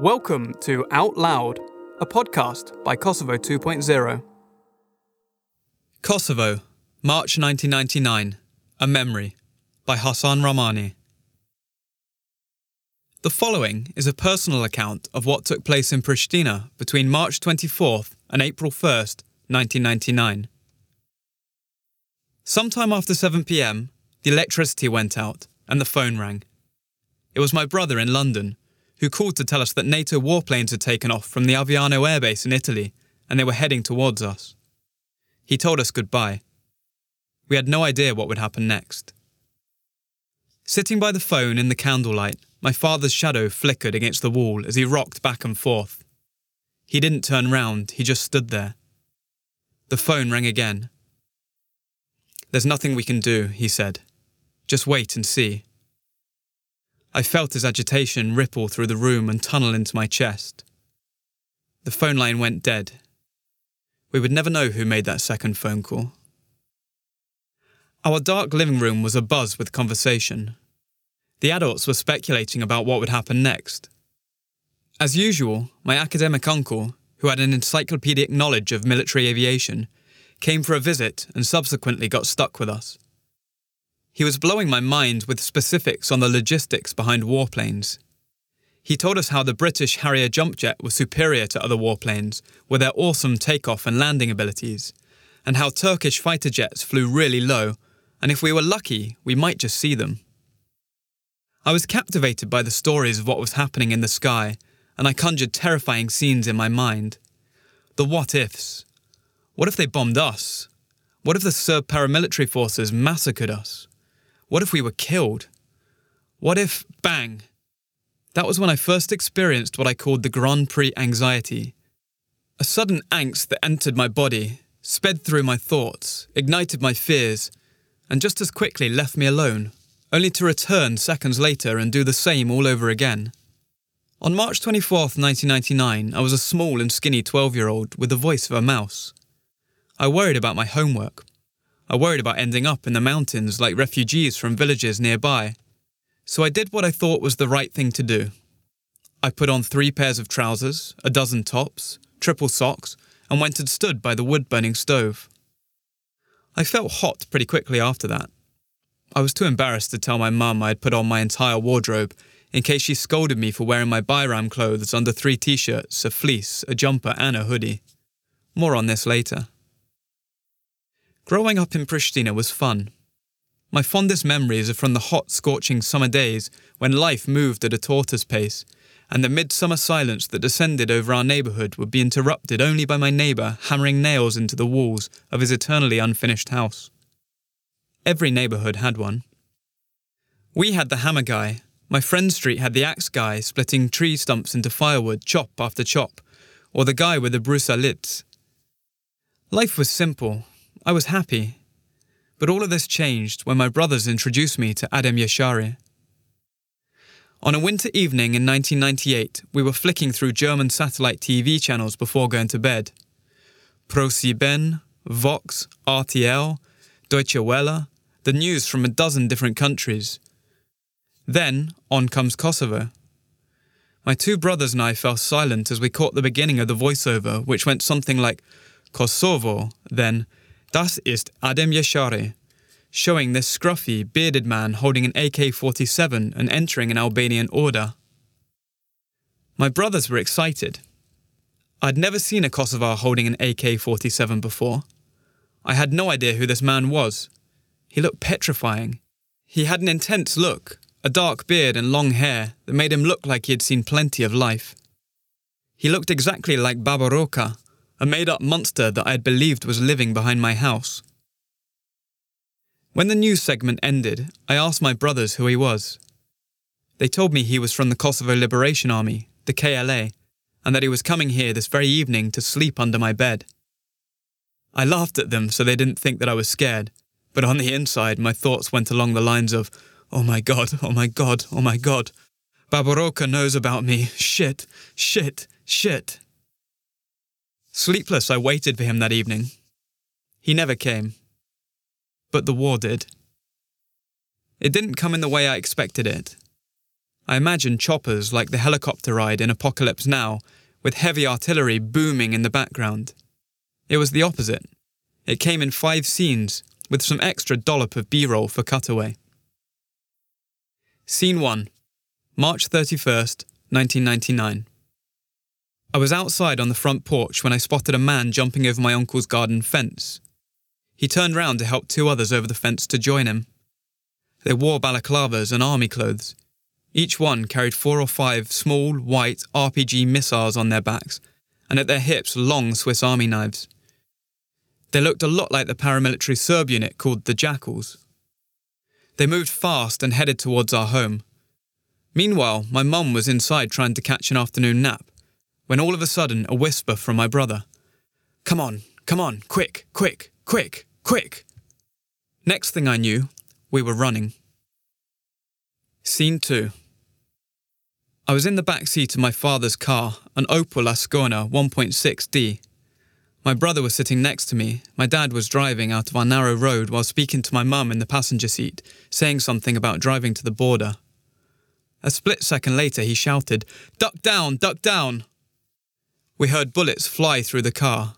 Welcome to Out Loud, a podcast by Kosovo 2.0. Kosovo, March 1999. A Memory by Hassan Rahmani. The following is a personal account of what took place in Pristina between March 24th and April 1st, 1999. Sometime after 7 pm, the electricity went out and the phone rang. It was my brother in London, who called to tell us that NATO warplanes had taken off from the Aviano airbase in Italy and they were heading towards us. He told us goodbye. We had no idea what would happen next. Sitting by the phone in the candlelight, my father's shadow flickered against the wall as he rocked back and forth. He didn't turn round, he just stood there. The phone rang again. There's nothing we can do, he said. Just wait and see. I felt his agitation ripple through the room and tunnel into my chest. The phone line went dead. We would never know who made that second phone call. Our dark living room was abuzz with conversation. The adults were speculating about what would happen next. As usual, my academic uncle, who had an encyclopedic knowledge of military aviation, came for a visit and subsequently got stuck with us. He was blowing my mind with specifics on the logistics behind warplanes. He told us how the British Harrier jump jet was superior to other warplanes with their awesome takeoff and landing abilities, and how Turkish fighter jets flew really low, and if we were lucky, we might just see them. I was captivated by the stories of what was happening in the sky, and I conjured terrifying scenes in my mind. The what ifs. What if they bombed us? What if the Serb paramilitary forces massacred us? What if we were killed? What if, bang? That was when I first experienced what I called the Grand Prix anxiety. A sudden angst that entered my body, sped through my thoughts, ignited my fears, and just as quickly left me alone, only to return seconds later and do the same all over again. On March 24th, 1999, I was a small and skinny 12 year old with the voice of a mouse. I worried about my homework, I worried about ending up in the mountains like refugees from villages nearby. So I did what I thought was the right thing to do. I put on three pairs of trousers, a dozen tops, triple socks, and went and stood by the wood burning stove. I felt hot pretty quickly after that. I was too embarrassed to tell my mum I had put on my entire wardrobe in case she scolded me for wearing my Bayram clothes under three t shirts, a fleece, a jumper, and a hoodie. More on this later. Growing up in Pristina was fun. My fondest memories are from the hot, scorching summer days when life moved at a tortoise pace, and the midsummer silence that descended over our neighbourhood would be interrupted only by my neighbour hammering nails into the walls of his eternally unfinished house. Every neighbourhood had one. We had the hammer guy. My friend street had the axe guy splitting tree stumps into firewood, chop after chop, or the guy with the brusalits. Life was simple, I was happy. But all of this changed when my brothers introduced me to Adem Jashari. On a winter evening in 1998, we were flicking through German satellite TV channels before going to bed. ProSieben, Vox, RTL, Deutsche Welle, the news from a dozen different countries. Then, on comes Kosovo. My two brothers and I fell silent as we caught the beginning of the voiceover, which went something like Kosovo, then Das ist Adem Jashari, showing this scruffy, bearded man holding an AK 47 and entering an Albanian order. My brothers were excited. I'd never seen a Kosovar holding an AK 47 before. I had no idea who this man was. He looked petrifying. He had an intense look, a dark beard and long hair that made him look like he had seen plenty of life. He looked exactly like Baba Roka, a made up monster that I had believed was living behind my house. When the news segment ended, I asked my brothers who he was. They told me he was from the Kosovo Liberation Army, the KLA, and that he was coming here this very evening to sleep under my bed. I laughed at them so they didn't think that I was scared, but on the inside, my thoughts went along the lines of, Oh my god, oh my god, oh my god. Baba Roka knows about me. Shit, shit, shit. Sleepless, I waited for him that evening. He never came. But the war did. It didn't come in the way I expected it. I imagined choppers like the helicopter ride in Apocalypse Now, with heavy artillery booming in the background. It was the opposite. It came in five scenes, with some extra dollop of B roll for cutaway. Scene 1 March 31st, 1999. I was outside on the front porch when I spotted a man jumping over my uncle's garden fence. He turned round to help two others over the fence to join him. They wore balaclavas and army clothes. Each one carried four or five small, white RPG missiles on their backs, and at their hips, long Swiss army knives. They looked a lot like the paramilitary Serb unit called the Jackals. They moved fast and headed towards our home. Meanwhile, my mum was inside trying to catch an afternoon nap, when all of a sudden a whisper from my brother Come on, come on, quick, quick, quick, quick. Next thing I knew, we were running. Scene 2 I was in the back seat of my father's car, an Opel Ascona 1.6D. My brother was sitting next to me. My dad was driving out of our narrow road while speaking to my mum in the passenger seat, saying something about driving to the border. A split second later, he shouted, Duck down, duck down! We heard bullets fly through the car.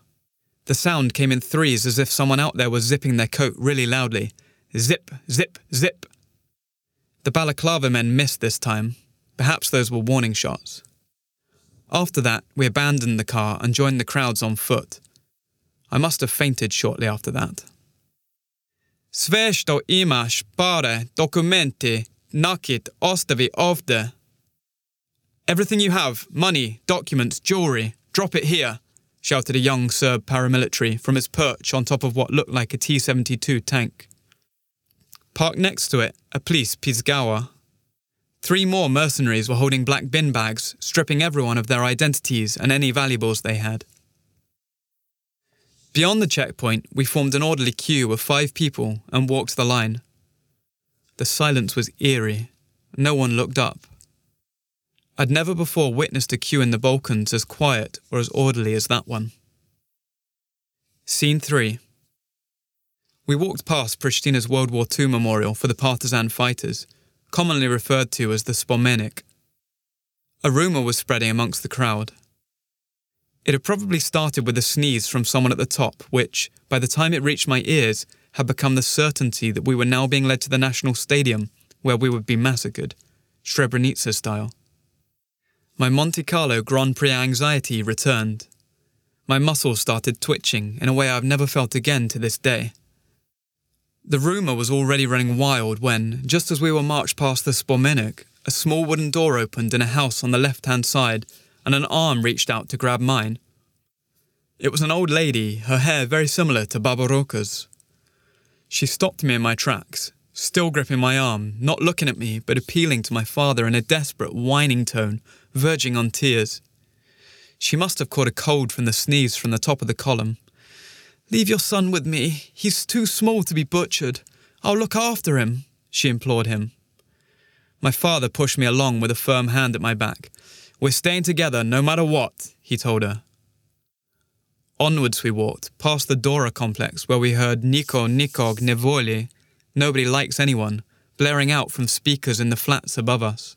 The sound came in threes as if someone out there was zipping their coat really loudly. Zip, zip, zip. The balaclava men missed this time. Perhaps those were warning shots. After that, we abandoned the car and joined the crowds on foot. I must have fainted shortly after that. Svesto imaš pare, dokumenti, nakit ostavi ovde. Everything you have, money, documents, jewellery, drop it here, shouted a young Serb paramilitary from his perch on top of what looked like a T 72 tank. Parked next to it, a police Pinzgauer. Three more mercenaries were holding black bin bags, stripping everyone of their identities and any valuables they had. Beyond the checkpoint, we formed an orderly queue of five people and walked the line. The silence was eerie. No one looked up. I'd never before witnessed a queue in the Balkans as quiet or as orderly as that one. Scene 3 we walked past Pristina's World War II memorial for the partisan fighters, commonly referred to as the Spomenik. A rumour was spreading amongst the crowd. It had probably started with a sneeze from someone at the top, which, by the time it reached my ears, had become the certainty that we were now being led to the National Stadium, where we would be massacred, Srebrenica style. My Monte Carlo Grand Prix anxiety returned. My muscles started twitching in a way I've never felt again to this day. The rumour was already running wild when, just as we were marched past the Spomenik, a small wooden door opened in a house on the left hand side, and an arm reached out to grab mine. It was an old lady, her hair very similar to Baba Roka's. She stopped me in my tracks, still gripping my arm, not looking at me, but appealing to my father in a desperate, whining tone, verging on tears. She must have caught a cold from the sneeze from the top of the column, Leave your son with me. He's too small to be butchered. I'll look after him, she implored him. My father pushed me along with a firm hand at my back. We're staying together no matter what, he told her. Onwards we walked, past the Dora complex where we heard Niko Nikog Nevoli, nobody likes anyone, blaring out from speakers in the flats above us.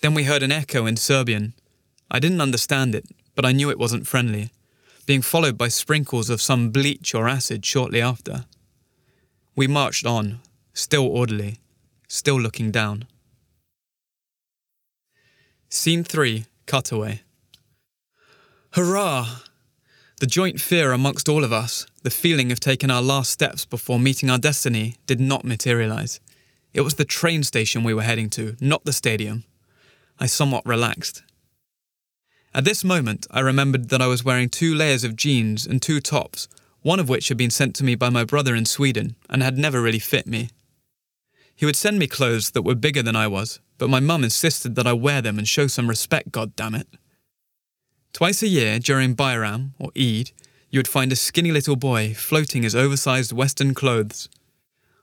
Then we heard an echo in Serbian. I didn't understand it, but I knew it wasn't friendly being followed by sprinkles of some bleach or acid shortly after. We marched on, still orderly, still looking down. Scene 3 Cutaway. Hurrah! The joint fear amongst all of us, the feeling of taking our last steps before meeting our destiny, did not materialise. It was the train station we were heading to, not the stadium. I somewhat relaxed. At this moment, I remembered that I was wearing two layers of jeans and two tops, one of which had been sent to me by my brother in Sweden and had never really fit me. He would send me clothes that were bigger than I was, but my mum insisted that I wear them and show some respect, God damn it! Twice a year, during Bayram, or Eid, you would find a skinny little boy floating his oversized Western clothes.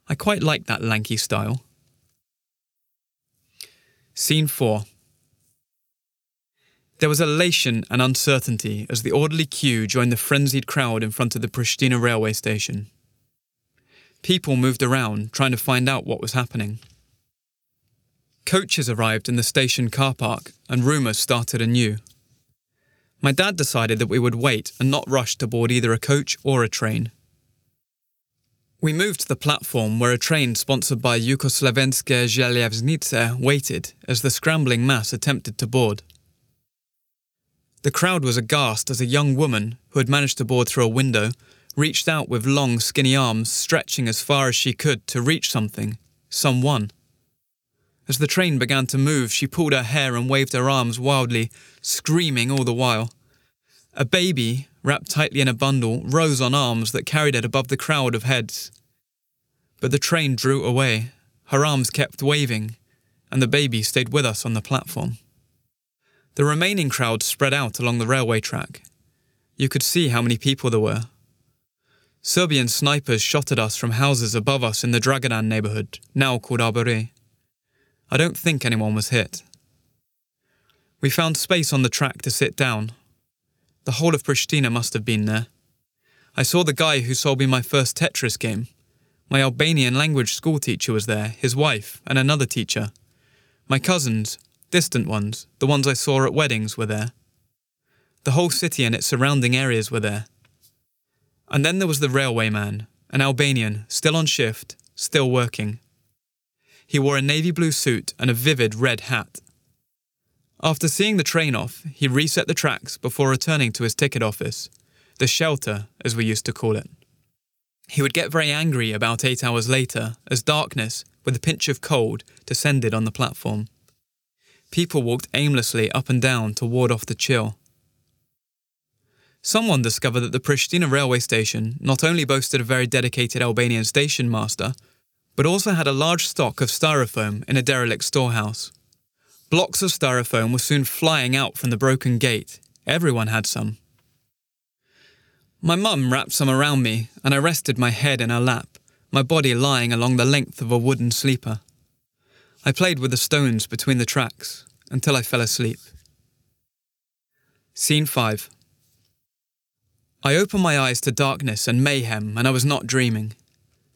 I quite liked that lanky style. Scene 4 there was elation and uncertainty as the orderly queue joined the frenzied crowd in front of the Pristina railway station. People moved around, trying to find out what was happening. Coaches arrived in the station car park, and rumours started anew. My dad decided that we would wait and not rush to board either a coach or a train. We moved to the platform where a train sponsored by Yugoslavenske Željeznice waited as the scrambling mass attempted to board. The crowd was aghast as a young woman, who had managed to board through a window, reached out with long, skinny arms stretching as far as she could to reach something, someone. As the train began to move, she pulled her hair and waved her arms wildly, screaming all the while. A baby, wrapped tightly in a bundle, rose on arms that carried it above the crowd of heads. But the train drew away, her arms kept waving, and the baby stayed with us on the platform. The remaining crowd spread out along the railway track. You could see how many people there were. Serbian snipers shot at us from houses above us in the Dragodan neighbourhood, now called Arbore. I don't think anyone was hit. We found space on the track to sit down. The whole of Pristina must have been there. I saw the guy who sold me my first Tetris game. My Albanian language school teacher was there, his wife, and another teacher. My cousins, distant ones, the ones I saw at weddings, were there. The whole city and its surrounding areas were there. And then there was the railway man, an Albanian, still on shift, still working. He wore a navy blue suit and a vivid red hat. After seeing the train off, he reset the tracks before returning to his ticket office, the shelter, as we used to call it. He would get very angry about eight hours later as darkness, with a pinch of cold, descended on the platform. People walked aimlessly up and down to ward off the chill. Someone discovered that the Pristina railway station not only boasted a very dedicated Albanian station master, but also had a large stock of styrofoam in a derelict storehouse. Blocks of styrofoam were soon flying out from the broken gate. Everyone had some. My mum wrapped some around me, and I rested my head in her lap, my body lying along the length of a wooden sleeper. I played with the stones between the tracks until I fell asleep. Scene 5 I opened my eyes to darkness and mayhem, and I was not dreaming.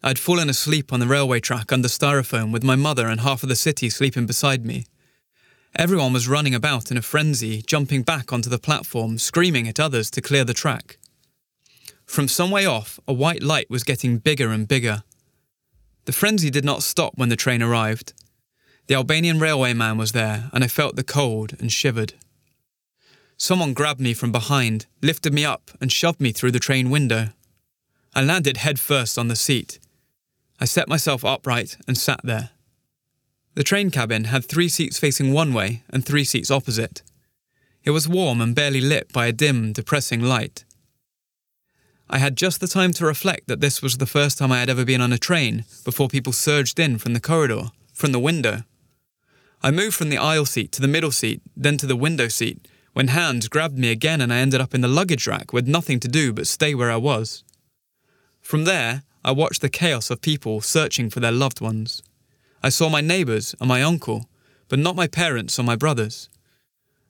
I'd fallen asleep on the railway track under styrofoam with my mother and half of the city sleeping beside me. Everyone was running about in a frenzy, jumping back onto the platform, screaming at others to clear the track. From some way off, a white light was getting bigger and bigger. The frenzy did not stop when the train arrived. The Albanian railway man was there, and I felt the cold and shivered. Someone grabbed me from behind, lifted me up, and shoved me through the train window. I landed head first on the seat. I set myself upright and sat there. The train cabin had three seats facing one way and three seats opposite. It was warm and barely lit by a dim, depressing light. I had just the time to reflect that this was the first time I had ever been on a train before people surged in from the corridor, from the window. I moved from the aisle seat to the middle seat, then to the window seat, when hands grabbed me again and I ended up in the luggage rack with nothing to do but stay where I was. From there, I watched the chaos of people searching for their loved ones. I saw my neighbours and my uncle, but not my parents or my brothers.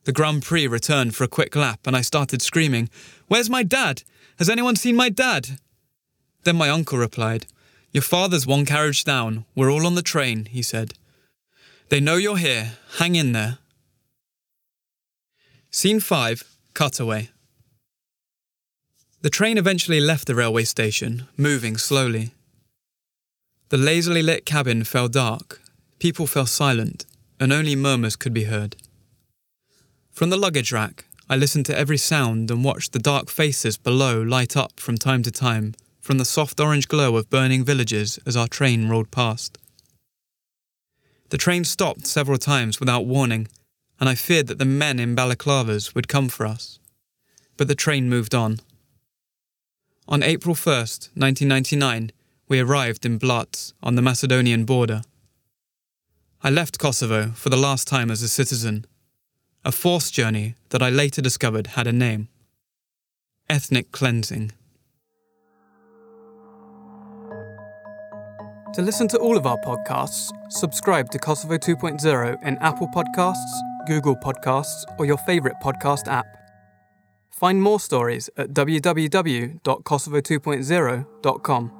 The Grand Prix returned for a quick lap, and I started screaming, Where's my dad? Has anyone seen my dad? Then my uncle replied, Your father's one carriage down. We're all on the train, he said. They know you're here. Hang in there. Scene 5 Cutaway. The train eventually left the railway station, moving slowly. The lazily lit cabin fell dark, people fell silent, and only murmurs could be heard. From the luggage rack, I listened to every sound and watched the dark faces below light up from time to time from the soft orange glow of burning villages as our train rolled past. The train stopped several times without warning, and I feared that the men in balaclavas would come for us. But the train moved on. On April 1st, 1999, we arrived in Blac on the Macedonian border. I left Kosovo for the last time as a citizen, a forced journey that I later discovered had a name ethnic cleansing. To listen to all of our podcasts, subscribe to Kosovo 2.0 in Apple Podcasts, Google Podcasts, or your favourite podcast app. Find more stories at www.kosovo2.0.com.